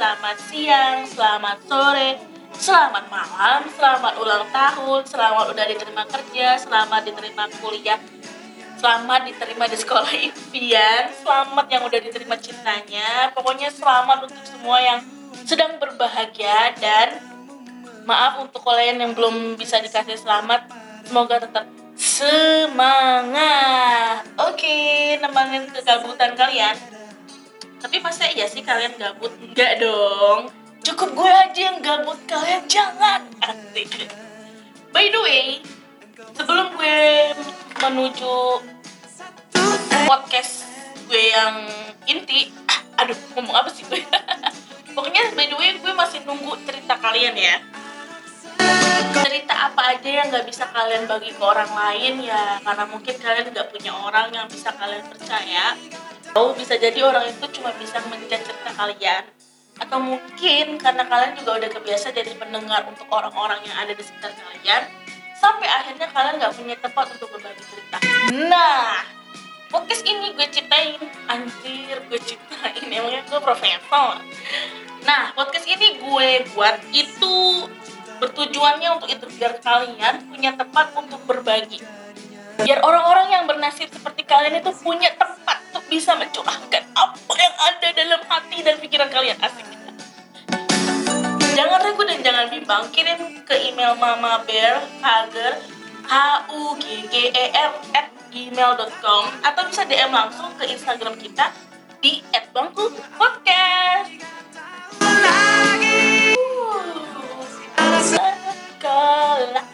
selamat siang, selamat sore, selamat malam, selamat ulang tahun, selamat udah diterima kerja, selamat diterima kuliah, selamat diterima di sekolah impian, selamat yang udah diterima cintanya, pokoknya selamat untuk semua yang sedang berbahagia dan maaf untuk kalian yang belum bisa dikasih selamat, semoga tetap semangat. Oke, nemenin kegabutan kalian. Tapi masa iya sih kalian gabut? Enggak dong. Cukup gue aja yang gabut, kalian jangan. Asik. By the way, sebelum gue menuju podcast gue yang inti, aduh ngomong apa sih gue? Pokoknya by the way gue masih nunggu cerita kalian ya. Cerita apa aja yang nggak bisa kalian bagi ke orang lain ya karena mungkin kalian nggak punya orang yang bisa kalian percaya atau bisa jadi orang itu cuma bisa menjadi cerita kalian. Atau mungkin karena kalian juga udah kebiasa jadi pendengar untuk orang-orang yang ada di sekitar kalian sampai akhirnya kalian nggak punya tempat untuk berbagi cerita. Nah podcast ini gue ciptain anjir gue ciptain emangnya gue profesor? Nah podcast ini gue buat itu bertujuannya untuk itu biar kalian punya tempat untuk berbagi biar orang-orang yang bernasib seperti kalian itu punya tempat untuk bisa mencurahkan apa yang ada dalam hati dan pikiran kalian asik jangan ragu dan jangan bimbang kirim ke email mama bear hager h u g g e r at gmail.com atau bisa DM langsung ke Instagram kita di @bangku_podcast. Sekolah.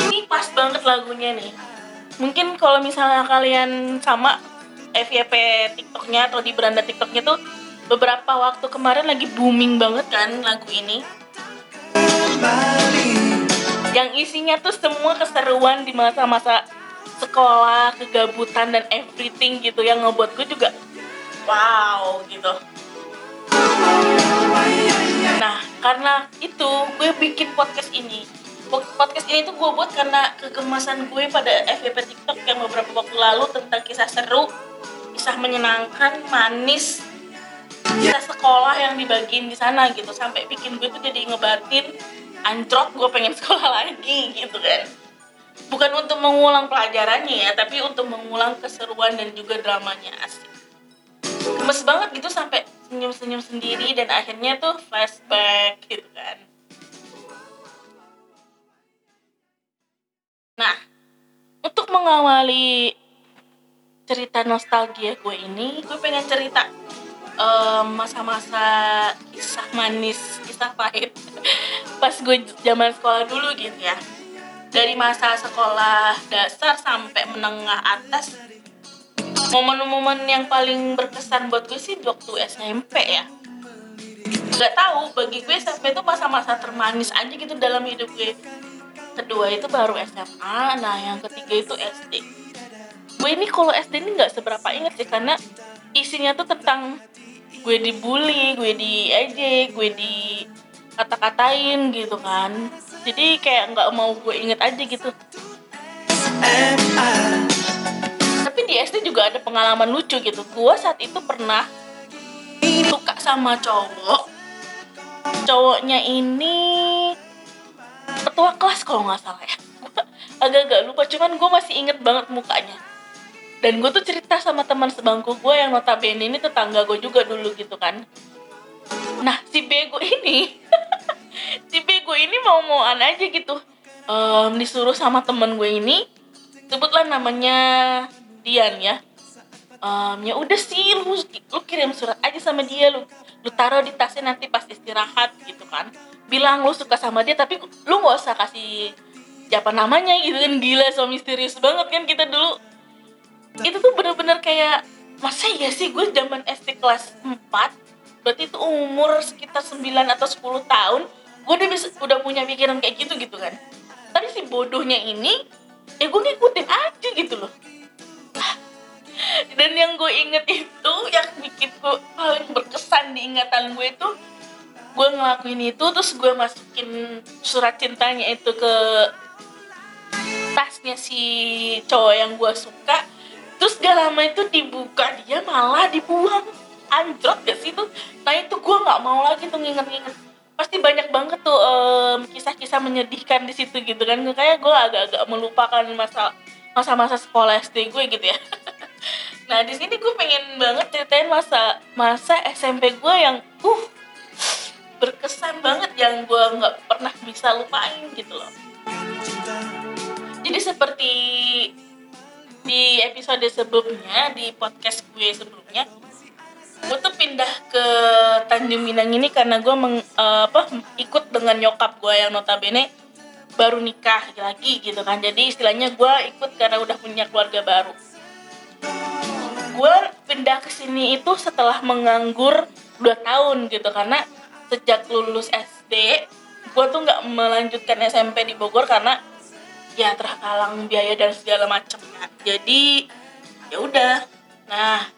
Ini pas banget lagunya nih. Mungkin kalau misalnya kalian sama FYP TikToknya atau di beranda TikToknya tuh beberapa waktu kemarin lagi booming banget kan lagu ini. Yang isinya tuh semua keseruan di masa-masa sekolah, kegabutan dan everything gitu yang ngebuat gue juga wow gitu. Nah, karena itu gue bikin podcast ini. Podcast ini tuh gue buat karena kegemasan gue pada FYP TikTok yang beberapa waktu lalu tentang kisah seru, kisah menyenangkan, manis, kisah sekolah yang dibagiin di sana gitu. Sampai bikin gue tuh jadi ngebatin anjrot gue pengen sekolah lagi gitu kan. Bukan untuk mengulang pelajarannya ya tapi untuk mengulang keseruan dan juga dramanya asik. Gemes banget gitu sampai senyum-senyum sendiri dan akhirnya tuh flashback gitu kan nah untuk mengawali cerita nostalgia gue ini gue pengen cerita masa-masa um, kisah manis kisah pahit pas gue zaman sekolah dulu gitu ya. Dari masa sekolah dasar sampai menengah atas momen-momen yang paling berkesan buat gue sih waktu SMP ya. Nggak tahu bagi gue SMP itu masa-masa termanis aja gitu dalam hidup gue kedua itu baru SMA nah yang ketiga itu SD gue ini kalau SD ini nggak seberapa inget sih karena isinya tuh tentang gue dibully, gue diejek, gue di kata-katain gitu kan. Jadi kayak nggak mau gue inget aja gitu. Tapi di SD juga ada pengalaman lucu gitu. Gue saat itu pernah suka sama cowok. Cowoknya ini ketua kelas kalau nggak salah ya. Agak-agak lupa, cuman gue masih inget banget mukanya. Dan gue tuh cerita sama teman sebangku gue yang notabene ini tetangga gue juga dulu gitu kan. Nah si bego ini si bego ini mau mauan aja gitu. Um, disuruh sama temen gue ini sebutlah namanya Dian ya. Um, ya udah sih lu lu kirim surat aja sama dia lu lu taruh di tasnya nanti pas istirahat gitu kan bilang lu suka sama dia tapi lu nggak usah kasih siapa namanya gitu kan. Gila so misterius banget kan kita dulu. Itu tuh bener-bener kayak masa ya sih gue zaman SD kelas 4 berarti itu umur sekitar 9 atau 10 tahun gue udah bisa udah punya pikiran kayak gitu gitu kan. Tapi si bodohnya ini ya gue ngikutin aja gitu loh. Dan yang gue inget itu yang bikin gue paling berkesan di ingatan gue itu gue ngelakuin itu terus gue masukin surat cintanya itu ke tasnya si cowok yang gue suka. Terus gak lama itu dibuka dia malah dibuang. Anjrot gak sih tuh nah itu gue nggak mau lagi tuh nginget-nginget. Pasti banyak banget tuh em, kisah-kisah menyedihkan di situ gitu kan. Kayak gue agak-agak melupakan masa masa-masa sekolah SD gue gitu ya. Nah di sini gue pengen banget ceritain masa masa SMP gue yang uh berkesan banget yang gue nggak pernah bisa lupain gitu loh. Jadi seperti di episode sebelumnya di podcast gue sebelumnya gue tuh pindah ke Tanjung Minang ini karena gue meng, eh, apa ikut dengan nyokap gue yang notabene baru nikah lagi gitu kan. Jadi istilahnya gue ikut karena udah punya keluarga baru. Gue pindah ke sini itu setelah menganggur 2 tahun gitu karena sejak lulus SD gue tuh nggak melanjutkan SMP di Bogor karena ya terhalang biaya dan segala macam jadi ya udah. Nah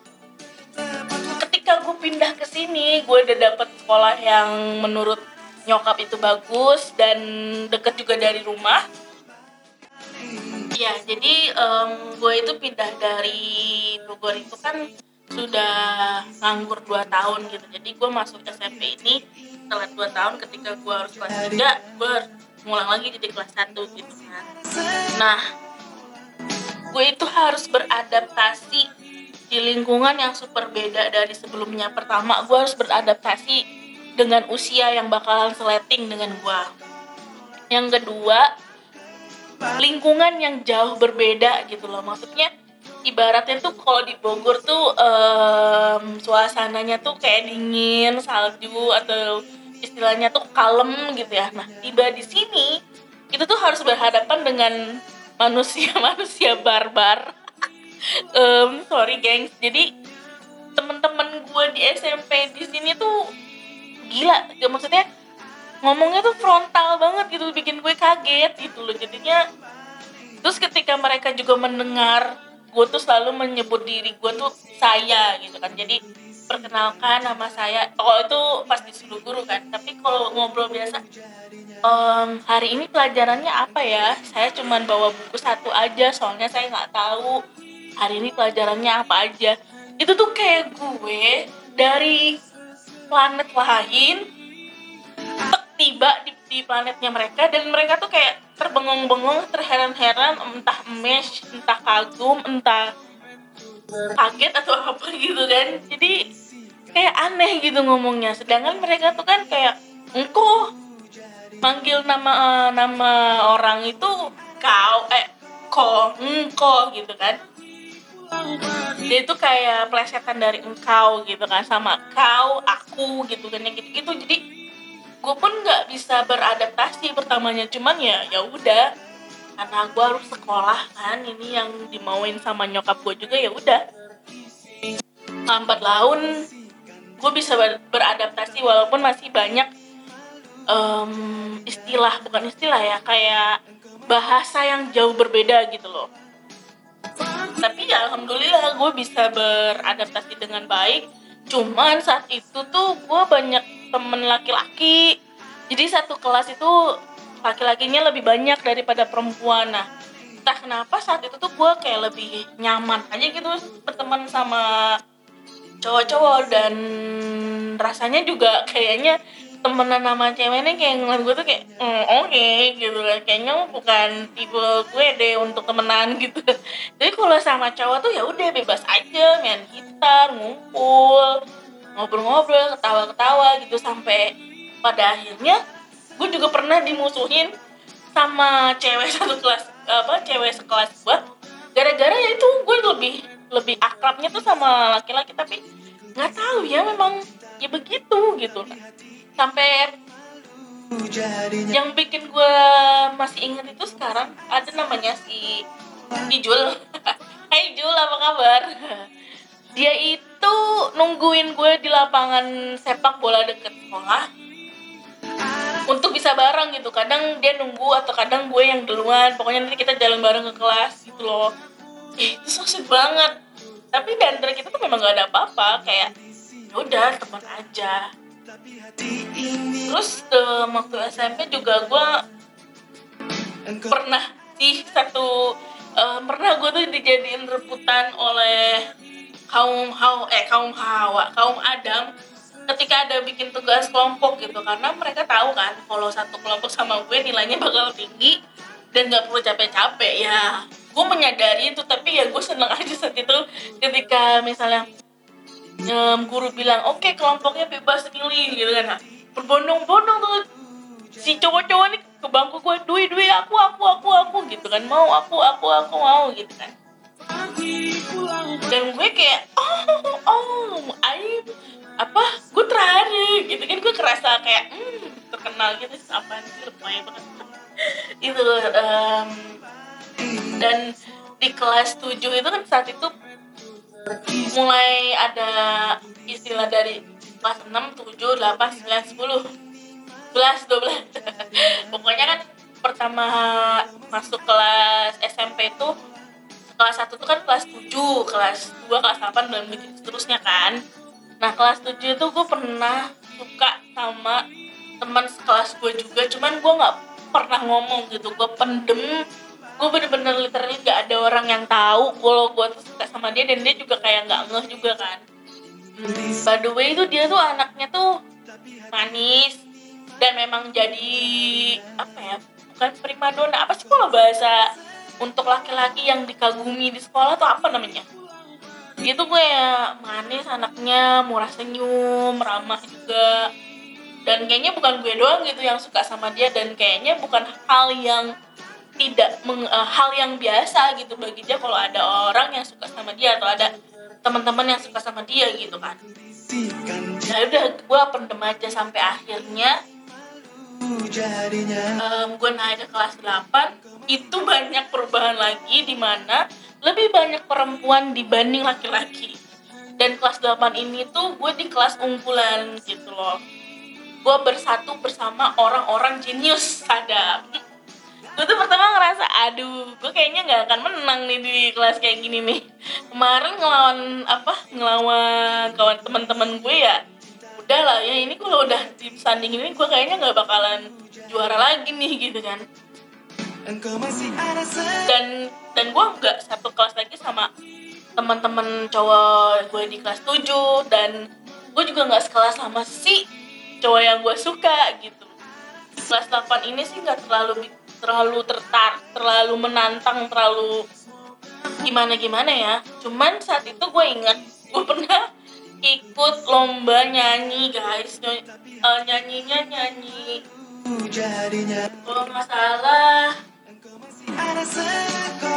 ketika gue pindah ke sini gue udah dapet sekolah yang menurut nyokap itu bagus dan deket juga dari rumah. Ya jadi em, gue itu pindah dari Bogor itu kan sudah nganggur 2 tahun gitu. Jadi gue masuk SMP ini setelah 2 tahun ketika gue harus kelas 3 gue ngulang lagi jadi kelas 1 gitu kan. Nah gue itu harus beradaptasi di lingkungan yang super beda dari sebelumnya. Pertama gue harus beradaptasi dengan usia yang bakalan seleting dengan gue yang kedua lingkungan yang jauh berbeda gitu loh. Maksudnya ibaratnya tuh kalau di Bogor tuh em, suasananya tuh kayak dingin salju atau istilahnya tuh kalem gitu ya. Nah tiba di sini itu tuh harus berhadapan dengan manusia-manusia barbar. Em, sorry gengs. Jadi temen-temen gue di SMP di sini tuh gila. Ya, maksudnya ngomongnya tuh frontal banget gitu bikin gue kaget gitu loh. Jadinya terus ketika mereka juga mendengar gue tuh selalu menyebut diri gue tuh saya gitu kan. Jadi perkenalkan nama saya. Oh itu pas disuruh guru kan. Tapi kalau ngobrol biasa "Em, hari ini pelajarannya apa ya? Saya cuman bawa buku satu aja soalnya saya nggak tahu hari ini pelajarannya apa aja. Itu tuh kayak gue dari planet lain tiba di, di planetnya mereka dan mereka tuh kayak terbengong-bengong terheran-heran entah emes entah kagum entah kaget atau apa gitu kan. Jadi kayak aneh gitu ngomongnya. Sedangkan mereka tuh kan kayak engko manggil nama eh, nama orang itu kau eh ko engko gitu kan. Dia itu kayak plesetan dari engkau gitu kan sama kau aku gitu kan gitu gitu jadi gue pun nggak bisa beradaptasi pertamanya cuman ya ya udah. Karena gue harus sekolah kan ini yang dimauin sama nyokap gue juga ya udah. Lambat laun gue bisa ber- beradaptasi walaupun masih banyak em, istilah bukan istilah ya kayak bahasa yang jauh berbeda gitu loh. Tapi ya alhamdulillah gue bisa beradaptasi dengan baik cuman saat itu tuh gue banyak temen laki-laki. Jadi satu kelas itu laki-lakinya lebih banyak daripada perempuan. Nah entah kenapa saat itu tuh gue kayak lebih nyaman aja gitu berteman sama cowok-cowok dan rasanya juga kayaknya temenan sama ceweknya kayak ngeliat gue tuh kayak "Hmm, oke gitu kan. Kayaknya bukan tipe gue deh untuk temenan gitu. Jadi kalau sama cowok tuh ya udah bebas aja main gitar ngumpul ngobrol-ngobrol ketawa-ketawa gitu. Sampai pada akhirnya gue juga pernah dimusuhin sama cewek satu kelas apa cewek sekelas gue gara-gara ya itu gue lebih lebih akrabnya tuh sama laki-laki tapi nggak tahu ya memang ya begitu gitu sampai yang bikin gue masih inget itu sekarang ada namanya si Ijul Hai Jul apa kabar? Dia itu nungguin gue di lapangan sepak bola deket sekolah untuk bisa bareng gitu. Kadang dia nunggu atau kadang gue yang duluan. Pokoknya nanti kita jalan bareng ke kelas gitu loh. Itu sweet banget. Tapi di antara kita tuh memang gak ada apa-apa. Kayak "Ya udah teman aja terus eh, waktu SMP juga gue pernah sih satu eh, pernah gue tuh dijadiin rebutan oleh kaum hawa eh kaum hawa kaum adam ketika ada bikin tugas kelompok gitu. Karena mereka tahu kan kalau satu kelompok sama gue nilainya bakal tinggi dan nggak perlu capek-capek ya. Gue menyadari itu tapi ya gue seneng aja saat itu ketika misalnya um, guru bilang oke okay, kelompoknya bebas milih gitu kan. Nah, berbondong-bondong tuh. Si cowok-cowok nih ke bangku gue duit duit aku aku aku aku gitu kan. Mau aku aku aku mau gitu kan. Dan gue kayak oh oh I apa? Gue terharu gitu kan. Gue kerasa kayak hmm, terkenal gitu apa sih lumayan banget. Itu um, dan di kelas 7 itu kan saat itu mulai ada istilah dari kelas 6, 7, 8, 9, 10 11, 12 pokoknya kan pertama masuk kelas SMP itu kelas 1 itu kan kelas 7 kelas 2, kelas 8 dan begitu seterusnya kan. Nah kelas 7 itu gue pernah suka sama teman sekelas gue juga cuman gue nggak pernah ngomong gitu. Gue pendem gue bener-bener literally gak ada orang yang tahu kalau gue tuh suka sama dia dan dia juga kayak nggak ngeh juga kan. By the way itu dia tuh anaknya tuh manis dan memang jadi apa ya bukan primadona. Apa sih kalau bahasa untuk laki-laki yang dikagumi di sekolah tuh apa namanya? Dia tuh gue ya manis anaknya murah senyum ramah juga. Dan kayaknya bukan gue doang gitu yang suka sama dia dan kayaknya bukan hal yang tidak meng, uh, hal yang biasa gitu bagi dia kalau ada orang yang suka sama dia atau ada teman-teman yang suka sama dia gitu kan. Nah udah gue pendem aja sampai akhirnya um, gue naik ke kelas 8 itu banyak perubahan lagi di mana lebih banyak perempuan dibanding laki-laki. Dan kelas 8 ini tuh gue di kelas unggulan gitu loh. Gue bersatu bersama orang-orang jenius sadap gue tuh pertama ngerasa aduh gue kayaknya nggak akan menang nih di kelas kayak gini nih. Kemarin ngelawan apa ngelawan kawan teman-teman gue ya udah lah ya ini kalau udah di sanding ini gue kayaknya nggak bakalan juara lagi nih gitu kan. Dan dan gue nggak satu kelas lagi sama teman-teman cowok gue di kelas 7 dan gue juga nggak sekelas sama si cowok yang gue suka gitu. Kelas 8 ini sih nggak terlalu terlalu tertar terlalu menantang terlalu gimana gimana ya. Cuman saat itu gue ingat gue pernah ikut lomba nyanyi guys. Ny uh, nyanyinya nyanyi. Kalau nggak salah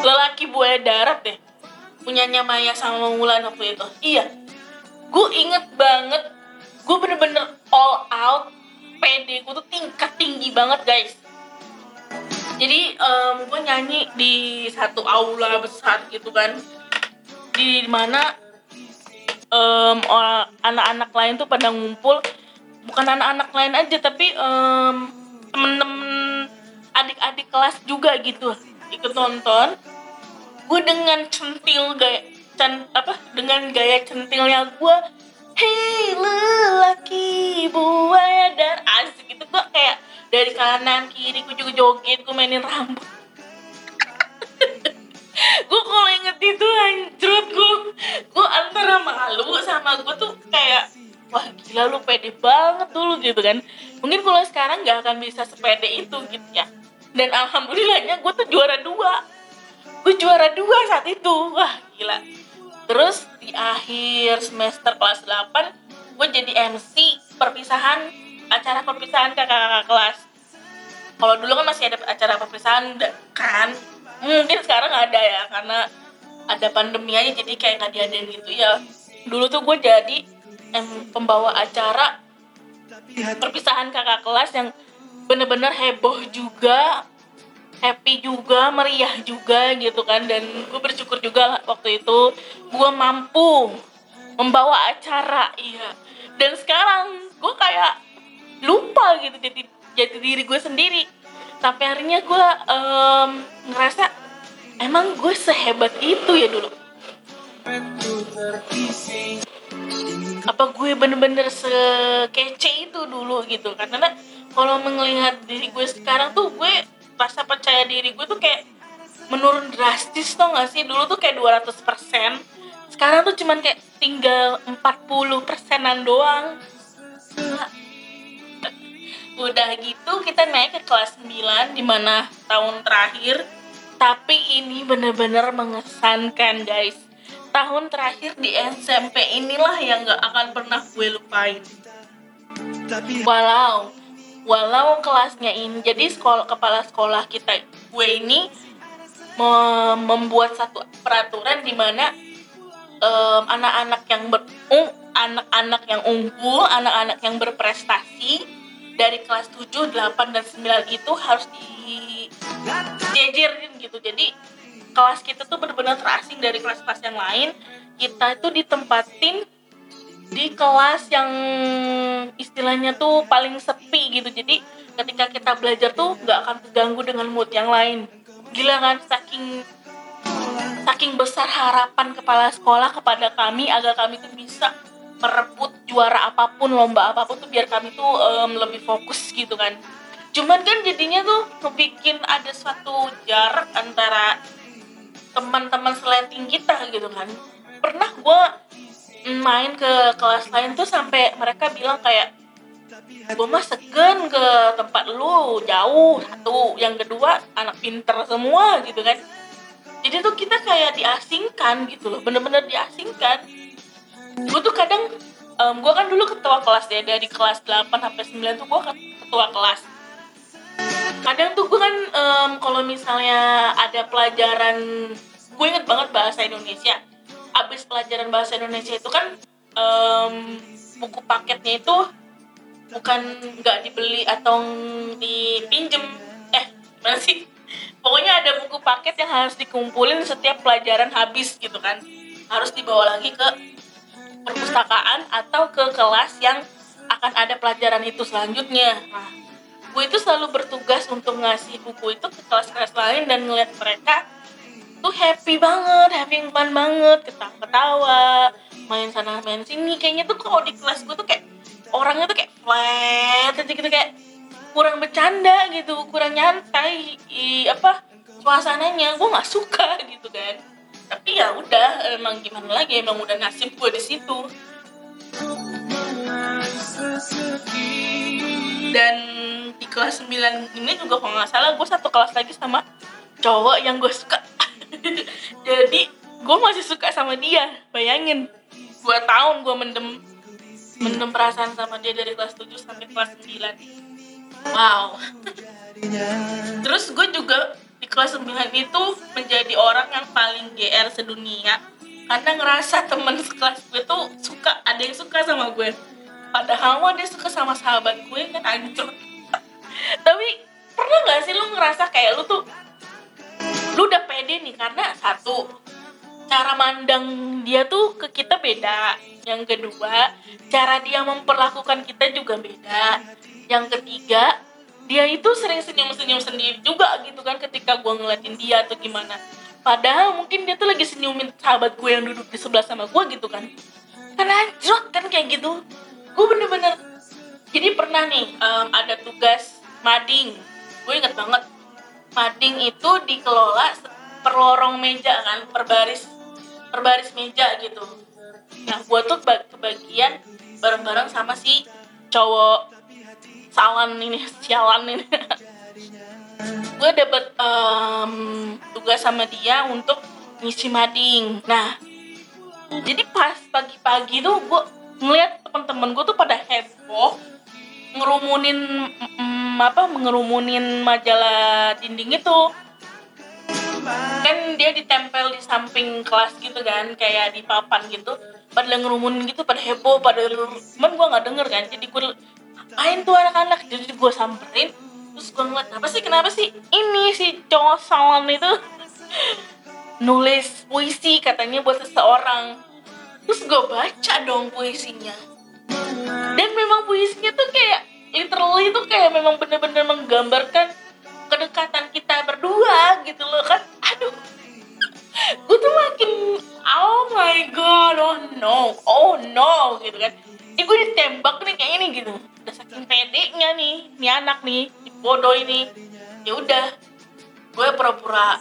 lelaki buaya darat deh. Punyanya Maya sama Mulan waktu itu. Iya. Gue inget banget gue bener-bener all out. Pede gue tuh tingkat tinggi banget guys jadi um, gue nyanyi di satu aula besar gitu kan. Di mana um, anak-anak lain tuh pada ngumpul. Bukan anak-anak lain aja tapi um, temen-temen adik-adik kelas juga gitu ikut nonton. Gue dengan centil gaya can, apa dengan gaya centilnya gue hei lelaki buaya dan asik gitu gue kayak dari kanan kiri gue juga joget gue mainin rambut. Gue kalau inget itu hancur gue gue antara malu sama gue tuh kayak wah gila lu pede banget dulu gitu kan. Mungkin kalau sekarang nggak akan bisa sepede itu gitu ya. Dan alhamdulillahnya gue tuh juara dua. Gue juara dua saat itu. Wah gila. Terus di akhir semester kelas 8 gue jadi MC perpisahan acara perpisahan kakak-kakak kelas. Kalau dulu kan masih ada acara perpisahan kan? Mungkin sekarang ada ya karena ada pandemi aja jadi kayak nggak diadain gitu. Ya dulu tuh gue jadi em, pembawa acara perpisahan kakak kelas yang bener-bener heboh juga happy juga meriah juga gitu kan. Dan gue bersyukur juga waktu itu gue mampu membawa acara iya. Dan sekarang gue kayak lupa gitu jadi jadi diri gue sendiri. Sampai akhirnya gue um, ngerasa emang gue sehebat itu ya dulu? Apa gue bener-bener sekece itu dulu gitu? Karena kalau melihat diri gue sekarang tuh gue rasa percaya diri gue tuh kayak menurun drastis tuh gak sih? Dulu tuh kayak 200% sekarang tuh cuman kayak tinggal 40 persenan doang. Nah, udah gitu kita naik ke kelas 9 di mana tahun terakhir. Tapi ini bener-bener mengesankan guys. Tahun terakhir di SMP inilah yang gak akan pernah gue lupain. Walau walau kelasnya ini jadi sekolah kepala sekolah kita gue ini mem- membuat satu peraturan di mana em, anak-anak yang ber anak-anak yang unggul, anak-anak yang berprestasi dari kelas 7, 8 dan 9 itu harus dijejerin gitu. Jadi kelas kita tuh benar-benar terasing dari kelas-kelas yang lain. Kita itu ditempatin di kelas yang istilahnya tuh paling sepi gitu. Jadi ketika kita belajar tuh nggak akan terganggu dengan mood yang lain. Gila kan saking saking besar harapan kepala sekolah kepada kami agar kami tuh bisa merebut juara apa pun lomba apa pun tuh biar kami tuh em, lebih fokus gitu kan. Cuman kan jadinya tuh ngebikin ada suatu jarak antara teman-teman seleting kita gitu kan. Pernah gue main ke kelas lain tuh sampai mereka bilang kayak gue mah segen ke tempat lu jauh satu yang kedua anak pinter semua gitu kan. Jadi tuh kita kayak diasingkan gitu loh bener-bener diasingkan gue tuh kadang gue kan dulu ketua kelas ya dari kelas 8 sampai 9 tuh gue ketua kelas. Kadang tuh gue kan em, kalau misalnya ada pelajaran gue inget banget bahasa Indonesia. Abis pelajaran bahasa Indonesia itu kan em, buku paketnya itu bukan nggak dibeli atau dipinjem. Eh mana sih? Pokoknya ada buku paket yang harus dikumpulin setiap pelajaran habis gitu kan. Harus dibawa lagi ke perpustakaan atau ke kelas yang akan ada pelajaran itu selanjutnya nah gue itu selalu bertugas untuk ngasih buku itu ke kelas-kelas lain dan ngeliat mereka tuh happy banget, having fun banget, ketawa-ketawa, main sana main sini. Kayaknya tuh kalau di kelas gue tuh kayak orangnya tuh kayak flat aja gitu kayak kurang bercanda gitu, kurang nyantai, i, apa suasananya gue nggak suka gitu kan. Tapi ya udah, emang gimana lagi, emang udah nasib gue di situ. Dan di kelas 9 ini juga kalau nggak salah gue satu kelas lagi sama cowok yang gue suka. Jadi gue masih suka sama dia, bayangin. Dua tahun gue mendem mendem perasaan sama dia dari kelas 7 sampai kelas 9. Wow. Terus gue juga di kelas 9 itu menjadi orang yang paling GR sedunia. Karena ngerasa temen sekelas gue tuh suka ada yang suka sama gue. Padahal mah dia suka sama sahabat gue kan hancur tapi pernah nggak sih lu ngerasa kayak lu tuh lu udah pede nih? Karena satu cara mandang dia tuh ke kita beda. Yang kedua cara dia memperlakukan kita juga beda. Yang ketiga dia itu sering senyum-senyum sendiri juga gitu kan ketika gue ngeliatin dia atau gimana. Padahal mungkin dia tuh lagi senyumin sahabat gue yang duduk di sebelah sama gue gitu kan. Kan anjrot kan kayak gitu. Gue bener-bener jadi pernah nih em, ada tugas mading. Gue inget banget mading itu dikelola per lorong meja kan per baris per baris meja gitu. Nah gue tuh ba- kebagian bareng-bareng sama si cowok salan ini sialan ini. Gue dapet em, tugas sama dia untuk ngisi mading. Nah jadi pas pagi-pagi tuh gue ngeliat teman-teman gue tuh pada heboh ngerumunin mm, apa ngerumunin majalah dinding itu. Kan dia ditempel di samping kelas gitu kan kayak di papan gitu. Pada ngerumunin gitu pada heboh pada cuman gue nggak denger kan. Jadi gue apain tuh anak-anak jadi gue samperin terus gue ngeliat apa sih kenapa sih ini si cowok salon itu? Nulis puisi katanya buat seseorang. Terus gue baca dong puisinya. Dan memang puisinya tuh kayak literally tuh kayak memang bener-bener menggambarkan kedekatan kita berdua gitu loh kan. Aduh. Gue tuh makin oh my god oh no oh no gitu kan gue ditembak nih kayak ini gitu. Udah saking pedenya nih nih anak nih bodoh ini. Ya udah gue pura-pura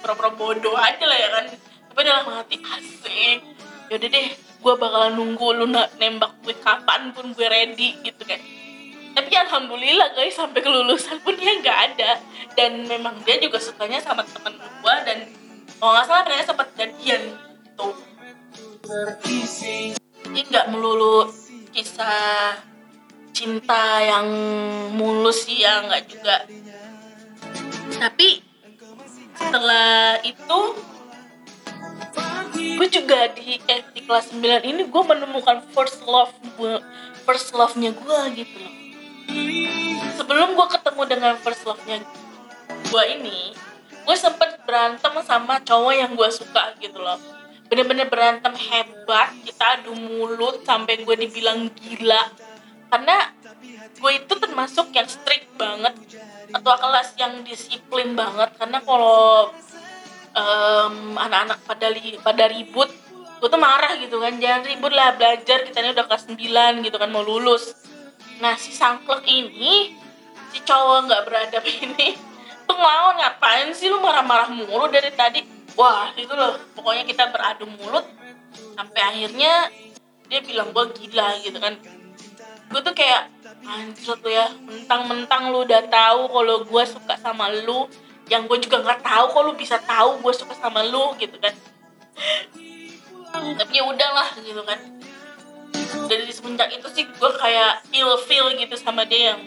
pura-pura bodoh aja lah ya kan. Tapi dalam hati asik. Yaudah deh gue bakalan nunggu lu nembak gue kapan pun gue ready gitu kan. Tapi alhamdulillah guys sampai kelulusan pun dia nggak ada. Dan memang dia juga sukanya sama temen gue dan kalau nggak salah ternyata sempat jadian tuh ini nggak melulu kisah cinta yang mulus sih ya nggak juga. Tapi setelah itu gue juga di eh, di kelas 9 ini gue menemukan first love gue first love nya gue gitu loh. Sebelum gue ketemu dengan first love nya gue ini gue sempet berantem sama cowok yang gue suka gitu loh bener-bener berantem hebat kita adu mulut sampai gue dibilang gila. Karena gue itu termasuk yang strict banget atau kelas yang disiplin banget. Karena kalau um, anak-anak pada li, pada ribut gue tuh marah gitu kan. Jangan ribut lah belajar kita ini udah kelas 9 gitu kan mau lulus. Nah si sangklek ini si cowok nggak beradab ini tuh ngelawan ngapain sih lu marah-marah mulu dari tadi wah itu loh. Pokoknya kita beradu mulut sampai akhirnya dia bilang gue gila gitu kan. Gue tuh kayak anjir tuh ya mentang-mentang lu udah tahu kalau gue suka sama lu yang gue juga nggak tahu kok lu bisa tahu gue suka sama lu gitu kan. Tapi ya udahlah gitu kan. Dari semenjak itu sih gue kayak feel feel gitu sama dia yang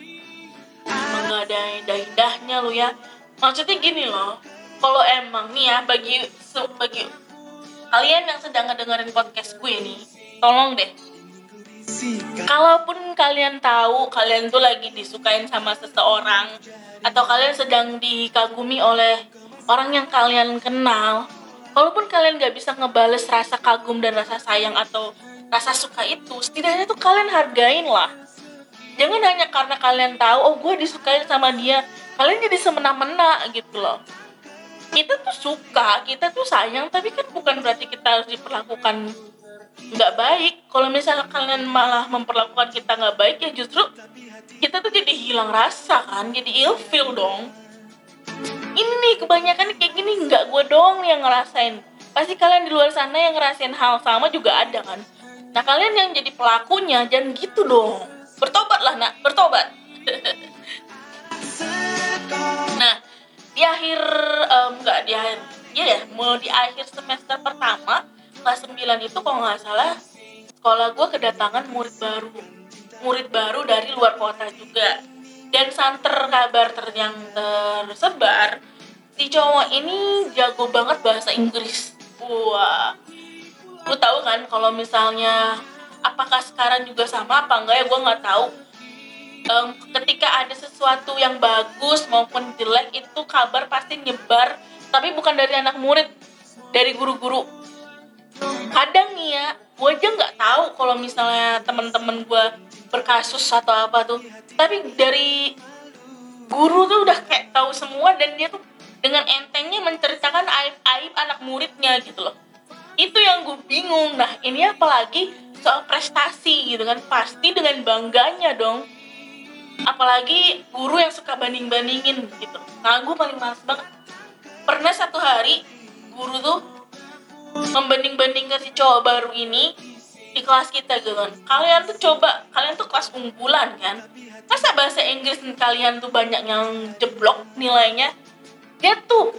emang gak ada indah-indahnya lu ya. Maksudnya gini loh kalau emang nih ya bagi bagi kalian yang sedang ngedengerin podcast gue nih tolong deh. Kalaupun kalian tahu kalian tuh lagi disukain sama seseorang atau kalian sedang dikagumi oleh orang yang kalian kenal walaupun kalian gak bisa ngebales rasa kagum dan rasa sayang atau rasa suka itu setidaknya tuh kalian hargain lah. Jangan hanya karena kalian tahu oh gue disukain sama dia kalian jadi semena-mena gitu loh kita tuh suka kita tuh sayang tapi kan bukan berarti kita harus diperlakukan nggak baik. Kalau misalnya kalian malah memperlakukan kita nggak baik ya justru kita tuh jadi hilang rasa kan jadi ilfeel dong. Ini kebanyakan kayak gini nggak gue doang yang ngerasain. Pasti kalian di luar sana yang ngerasain hal sama juga ada kan. Nah kalian yang jadi pelakunya jangan gitu dong. Bertobatlah nak. Bertobat. Nah di akhir um, enggak di akhir ya ya mau di akhir semester pertama kelas 9 itu kalau nggak salah sekolah gue kedatangan murid baru murid baru dari luar kota juga. Dan santer kabar ter yang tersebar si cowok ini jago banget bahasa Inggris. Wah lu tahu kan kalau misalnya apakah sekarang juga sama apa enggak ya gue nggak tahu um, ketika ada sesuatu yang bagus maupun jelek itu kabar pasti nyebar. Tapi bukan dari anak murid dari guru-guru. Kadang nih ya gue aja nggak tahu kalau misalnya temen-temen gue berkasus atau apa tuh. Tapi dari guru tuh udah kayak tahu semua dan dia tuh dengan entengnya menceritakan aib-aib anak muridnya gitu loh. Itu yang gue bingung. Nah ini apalagi soal prestasi gitu kan. Pasti dengan bangganya dong apalagi guru yang suka banding-bandingin gitu. Nah gue paling males banget. Pernah satu hari guru tuh membanding-bandingkan si cowok baru ini di kelas kita gitu kan. Kalian tuh coba kalian tuh kelas unggulan kan. Masa bahasa Inggris kalian tuh banyak yang jeblok nilainya? Dia tuh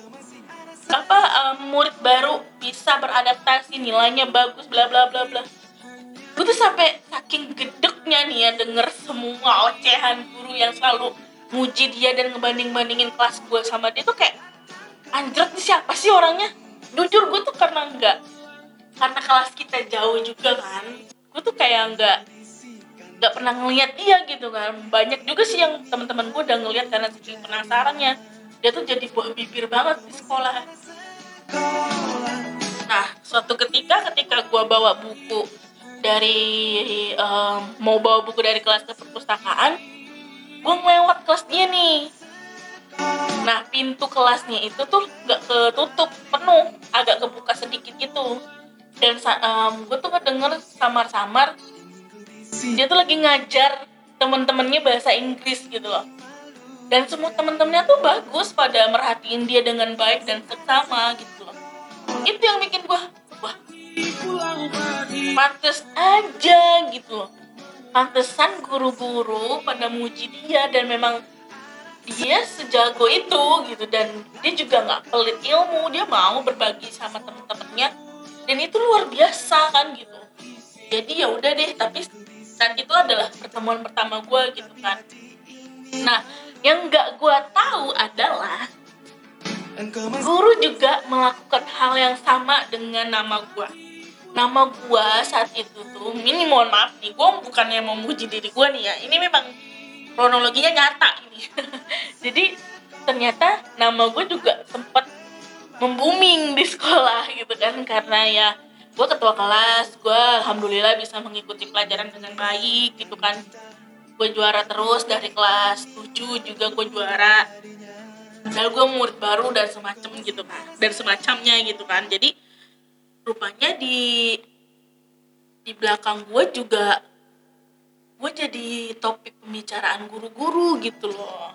apa um, murid baru bisa beradaptasi nilainya bagus bla bla bla bla gue tuh sampai saking gedeknya nih ya denger semua ocehan guru yang selalu muji dia dan ngebanding-bandingin kelas gue sama dia tuh kayak anjret nih siapa sih orangnya? Jujur gue tuh karena enggak karena kelas kita jauh juga kan gue tuh kayak enggak nggak pernah ngeliat dia gitu kan. Banyak juga sih yang teman-teman gue udah ngeliat karena saking penasarannya. Dia tuh jadi buah bibir banget di sekolah. Nah suatu ketika ketika gue bawa buku dari um, mau bawa buku dari kelas ke perpustakaan gue ngelewat kelas dia nih. Nah pintu kelasnya itu tuh nggak ketutup penuh agak kebuka sedikit gitu. Dan um, gue tuh ngedenger samar-samar dia tuh lagi ngajar temen-temennya bahasa Inggris gitu loh. Dan semua temen-temennya tuh bagus pada merhatiin dia dengan baik dan seksama gitu loh. Itu yang bikin gue pantes aja gitu loh. Pantesan guru-guru pada muji dia dan memang dia sejago itu gitu dan dia juga nggak pelit ilmu dia mau berbagi sama temen-temennya dan itu luar biasa kan gitu. Jadi ya udah deh tapi saat itu adalah pertemuan pertama gue gitu kan. Nah yang nggak gue tahu adalah guru juga melakukan hal yang sama dengan nama gue nama gue saat itu tuh ini mohon maaf nih gue bukannya memuji diri gue nih ya. Ini memang kronologinya nyata ini. Jadi ternyata nama gue juga sempat membuming di sekolah gitu kan. Karena ya gue ketua kelas gue alhamdulillah bisa mengikuti pelajaran dengan baik gitu kan. Gue juara terus dari kelas 7 juga gue juara padahal gue murid baru dan semacam gitu kan dan semacamnya gitu kan. Jadi rupanya di di belakang gue juga gue jadi topik pembicaraan guru-guru gitu loh.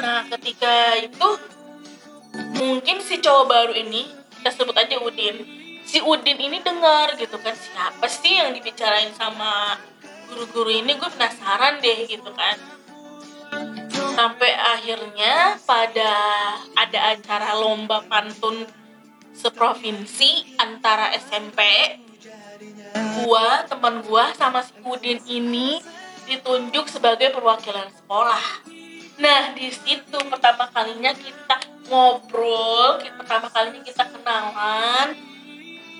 Nah ketika itu mungkin si cowok baru ini kita sebut aja Udin. Si Udin ini dengar gitu kan siapa sih yang dibicarain sama guru-guru ini? Gue penasaran deh gitu kan sampai akhirnya pada ada acara lomba pantun seprovinsi antara SMP gua teman gua sama si Udin ini ditunjuk sebagai perwakilan sekolah. Nah di situ pertama kalinya kita ngobrol pertama kalinya kita kenalan.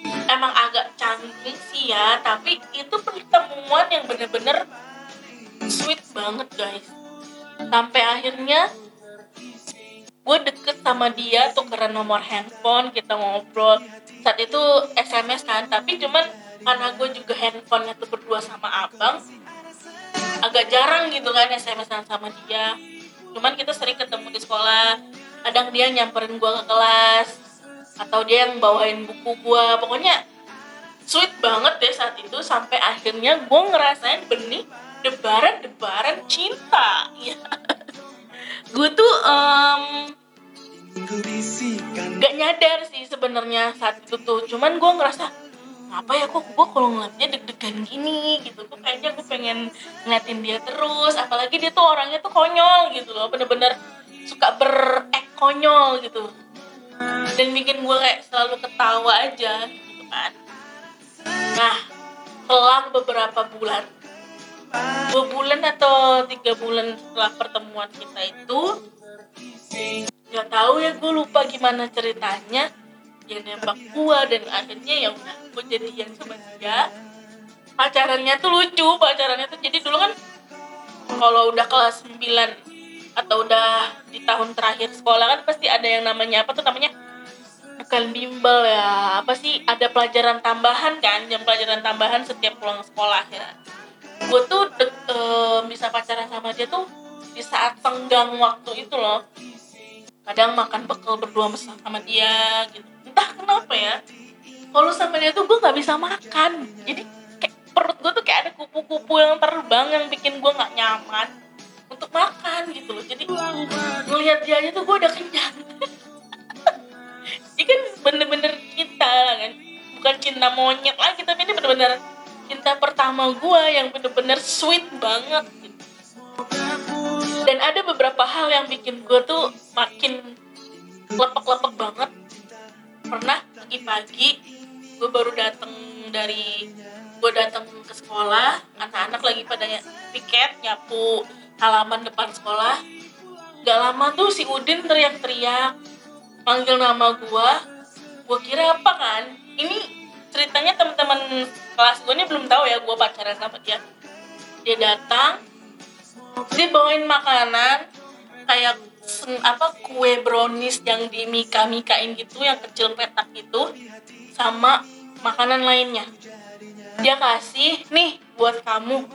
Emang agak canggung sih ya tapi itu pertemuan yang bener-bener sweet banget guys sampai akhirnya gue deket sama dia tukeran nomor handphone kita ngobrol. Saat itu SMS kan tapi cuman karena gue juga handphonenya tuh berdua sama abang agak jarang gitu kan SMS sama dia. Cuman kita sering ketemu di sekolah. Kadang dia nyamperin gue ke kelas atau dia yang bawain buku gue pokoknya sweet banget deh saat itu sampai akhirnya gue ngerasain benih debaran-debaran cinta. Ya gue tuh um, gak nyadar sih sebenarnya saat itu tuh. Cuman gue ngerasa apa ya kok gue kalau ngeliatnya deg-degan gini gitu. Tuh kayaknya gue pengen ngeliatin dia terus. Apalagi dia tuh orangnya tuh konyol gitu loh. Bener-bener suka berek konyol gitu. Dan bikin gue kayak selalu ketawa aja gitu kan. Nah selang beberapa bulan dua bulan atau tiga bulan setelah pertemuan kita itu nggak tahu ya gue lupa gimana ceritanya. Dia nembak gue dan akhirnya ya udah gue jadian sama dia pacarannya tuh lucu pacarannya tuh jadi dulu kan kalau udah kelas 9 atau udah di tahun terakhir sekolah kan pasti ada yang namanya apa tuh namanya bukan bimbel ya. Apa sih? Ada pelajaran tambahan kan jam pelajaran tambahan setiap pulang sekolah ya gue tuh de, e, bisa pacaran sama dia tuh di saat tenggang waktu itu loh. Kadang makan bekal berdua sama dia gitu. Entah kenapa ya kalau sama dia tuh gue nggak bisa makan. Jadi kayak perut gue tuh kayak ada kupu-kupu yang terbang yang bikin gue nggak nyaman untuk makan gitu loh. Jadi ngelihat dia aja tuh gue udah kenyang. Ini kan bener-bener kita kan. Bukan cinta monyet lagi tapi ini bener-bener cinta pertama gue yang bener-bener sweet banget. Dan ada beberapa hal yang bikin gue tuh makin lepek-lepek banget. Pernah pagi-pagi gue baru datang dari gue datang ke sekolah anak-anak lagi pada piket nyapu halaman depan sekolah. Gak lama tuh si Udin teriak-teriak panggil nama gue gue kira apa kan? Ini ceritanya teman-teman kelas gue ini belum tahu ya gue pacaran sama dia dia datang dia bawain makanan kayak apa kue brownies yang di mika mikain gitu yang kecil petak gitu sama makanan lainnya. Dia kasih nih buat kamu.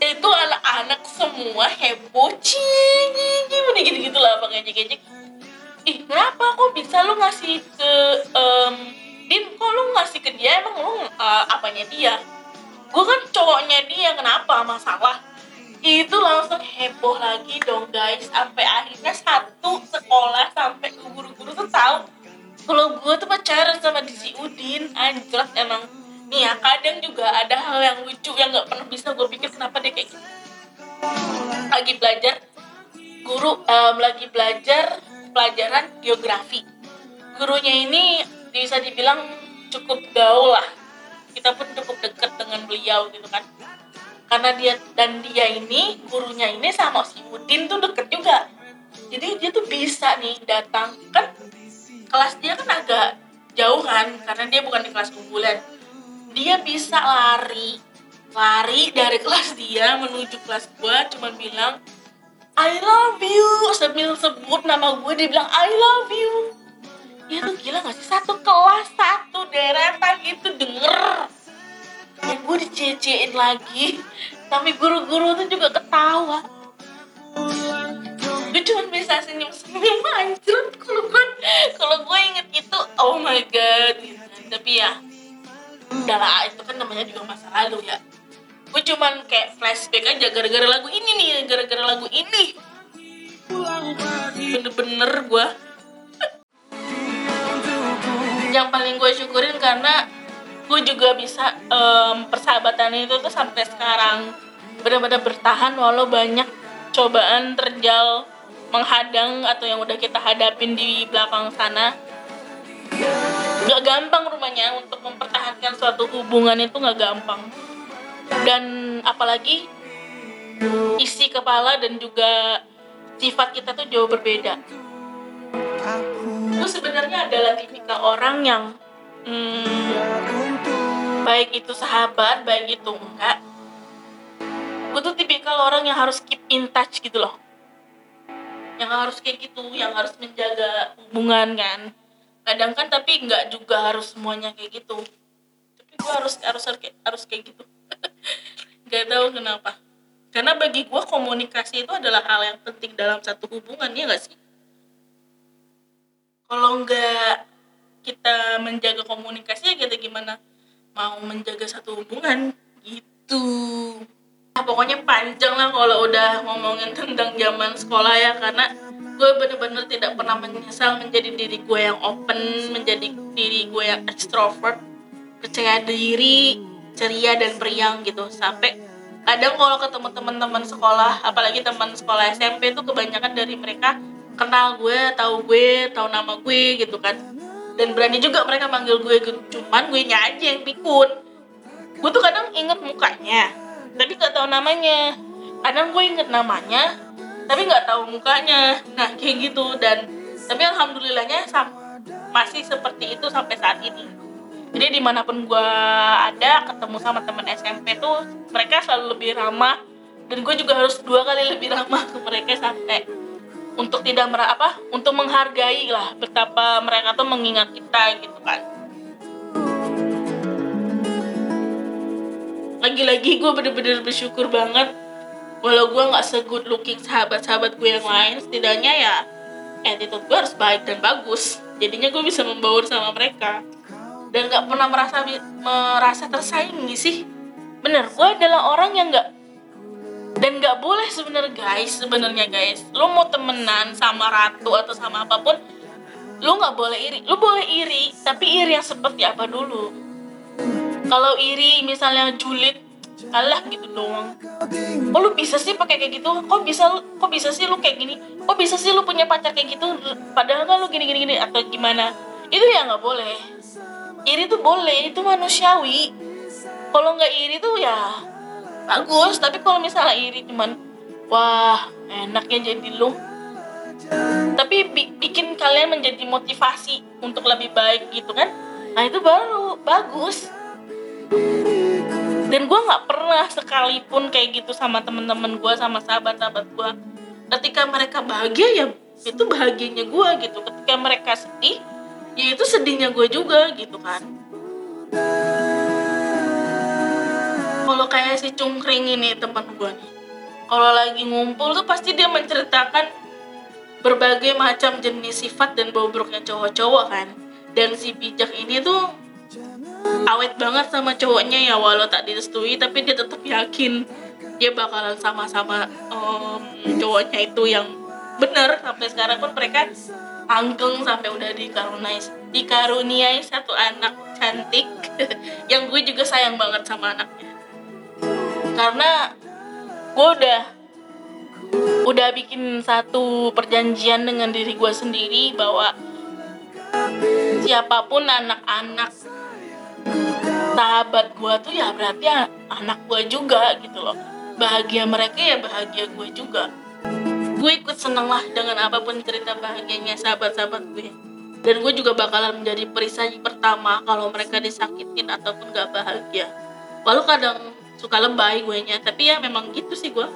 Itu anak-anak semua heboh cing gitu gitu lah ngejek ih kenapa? Kok bisa lu ngasih ke um, Din kok lu ngasih ke dia? Emang lu uh, apanya dia? Gue kan cowoknya dia kenapa? Masalah. Itu langsung heboh lagi dong guys. Sampai akhirnya satu sekolah sampai guru-guru tuh tahu kalau gue tuh pacaran sama si Udin. Anjrat emang. Nih ya kadang juga ada hal yang lucu yang nggak pernah bisa gue pikir kenapa dia kayak gitu. Lagi belajar guru um, lagi belajar pelajaran geografi. Gurunya ini bisa dibilang cukup gaul lah. Kita pun cukup dekat dengan beliau gitu kan. Karena dia dan dia ini gurunya ini sama si Udin tuh deket juga. Jadi dia tuh bisa nih datang. Kan kelas dia kan agak jauh kan karena dia bukan di kelas unggulan. Dia bisa lari. Lari dari kelas dia menuju kelas gua cuman bilang I love you. Sambil sebut nama gue dia bilang I love you ya tuh gila gak sih? Satu kelas satu deretan itu denger. Dan gue dicecein lagi. Tapi guru-guru tuh juga ketawa. Gue cuma bisa senyum senyum anjir kalau gue kalau gue inget itu oh my god. Tapi ya udahlah itu kan namanya juga masa lalu ya. Gue cuman kayak flashback aja gara-gara lagu ini nih gara-gara lagu ini. Bener-bener gue yang paling gue syukurin karena gue juga bisa um, persahabatan itu tuh sampai sekarang. Benar-benar bertahan walau banyak cobaan terjal menghadang atau yang udah kita hadapin di belakang sana. Gak gampang rumahnya untuk mempertahankan suatu hubungan itu gak gampang. Dan apalagi isi kepala dan juga sifat kita tuh jauh berbeda gue sebenarnya adalah tipikal orang yang hmm, baik itu sahabat baik itu enggak. Gue tuh tipikal orang yang harus keep in touch gitu loh. Yang harus kayak gitu yang harus menjaga hubungan kan. Kadang kan tapi nggak juga harus semuanya kayak gitu. Tapi gue harus harus harus kayak gitu. Nggak tahu kenapa. Karena bagi gue komunikasi itu adalah hal yang penting dalam satu hubungan ya nggak sih kalau nggak kita menjaga komunikasi ya kita gimana? Mau menjaga satu hubungan? Gitu. Nah, pokoknya panjang lah kalau udah ngomongin tentang zaman sekolah ya karena gue bener-bener tidak pernah menyesal menjadi diri gue yang open menjadi diri gue yang extrovert percaya diri ceria dan periang gitu. Sampai kadang kalau ketemu teman-teman sekolah apalagi teman sekolah SMP tuh kebanyakan dari mereka kenal gue tahu gue tahu nama gue gitu kan. Dan berani juga mereka manggil gue gitu. Cuman gue nya aja yang pikun. Gue tuh kadang inget mukanya tapi nggak tahu namanya. Kadang gue inget namanya tapi nggak tahu mukanya. Nah kayak gitu. Dan tapi alhamdulillahnya masih seperti itu sampai saat ini. Jadi di mana pun gue ada ketemu sama teman SMP tuh mereka selalu lebih ramah. Dan gue juga harus dua kali lebih ramah ke mereka sampai untuk tidak mer apa untuk menghargai lah betapa mereka tuh mengingat kita gitu kan. Lagi-lagi gue bener-bener bersyukur banget walau gue nggak segood looking sahabat-sahabat gue yang lain setidaknya ya attitude gue harus baik dan bagus. Jadinya gue bisa membaur sama mereka. Dan nggak pernah merasa merasa tersaingi sih. Bener gue adalah orang yang nggak dan nggak boleh sebenarnya guys sebenarnya guys. Lo mau temenan sama ratu atau sama apa pun lo nggak boleh iri. Lo boleh iri tapi iri yang seperti apa dulu? Kalau iri misalnya julid kalah gitu doang. Kok lu bisa sih pakai kayak gitu? Kok bisa kok bisa sih lu kayak gini? Kok bisa sih lu punya pacar kayak gitu? Padahal kan lu gini gini gini atau gimana? Itu ya nggak boleh. Iri tuh boleh itu manusiawi. Kalau nggak iri tuh ya bagus tapi kalau misalnya iri cuman wah enaknya jadi lu. Tapi bi bikin kalian menjadi motivasi untuk lebih baik gitu kan? Nah itu baru bagus. Dan gue nggak pernah sekalipun kayak gitu sama temen-temen gue sama sahabat-sahabat gue ketika mereka bahagia ya itu bahagianya gue gitu. Ketika mereka sedih ya itu sedihnya gue juga gitu kan kalau kayak si cungkring ini teman gue nih. Kalau lagi ngumpul tuh pasti dia menceritakan berbagai macam jenis sifat dan bobroknya cowok-cowok kan. Dan si bijak ini tuh awet banget sama cowoknya ya walau tak direstui tapi dia tetap yakin dia bakalan sama-sama um, cowoknya itu yang bener. Sampai sekarang pun mereka anggeng sampai udah dikaruniai dikaruniai satu anak cantik yang gue juga sayang banget sama anaknya karena gue udah udah bikin satu perjanjian dengan diri gue sendiri bahwa siapa pun anak-anak sahabat gue tuh ya berarti anak gue juga gitu loh. Bahagia mereka ya bahagia gue juga. Gue ikut seneng lah dengan apa pun cerita bahagianya sahabat-sahabat gue dan gue juga bakalan menjadi perisai pertama kalau mereka disakitin ataupun gak bahagia. Walau kadang suka lebay gue nya tapi ya memang gitu sih gue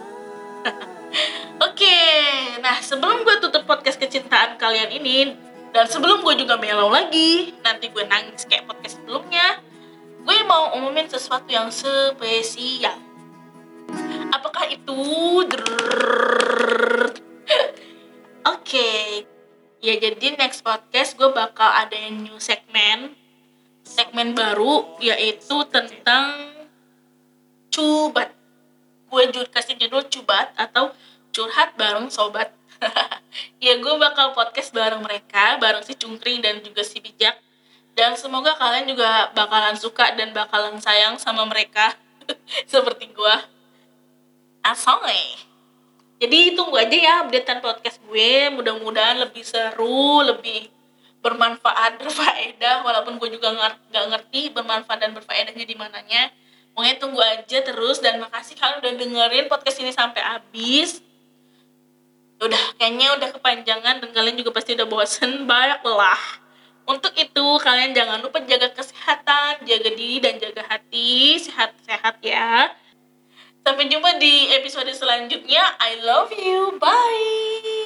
Oke, nah sebelum gue tutup podcast kecintaan kalian ini dan sebelum gue juga melau lagi, nanti gue nangis kayak podcast sebelumnya, gue mau umumin sesuatu yang spesial. Apakah itu? Oke, ya jadi next podcast gue bakal ada new segmen, segmen baru yaitu tentang cubat gue jujur kasih judul cubat atau curhat bareng sobat. Ya gue bakal podcast bareng mereka bareng si cungkring dan juga si bijak. Dan semoga kalian juga bakalan suka dan bakalan sayang sama mereka. Seperti gue asoy jadi tunggu aja ya updatean podcast gue. Mudah-mudahan lebih seru lebih bermanfaat berfaedah. Walaupun gue juga nggak ngerti bermanfaat dan berfaedahnya di mananya Pokoknya tunggu aja terus dan makasih kalian udah dengerin podcast ini sampai habis. Udah, kayaknya udah kepanjangan dan kalian juga pasti udah bosen. Baiklah. Untuk itu, kalian jangan lupa jaga kesehatan, jaga diri dan jaga hati. Sehat-sehat ya. Sampai jumpa di episode selanjutnya. I love you. Bye.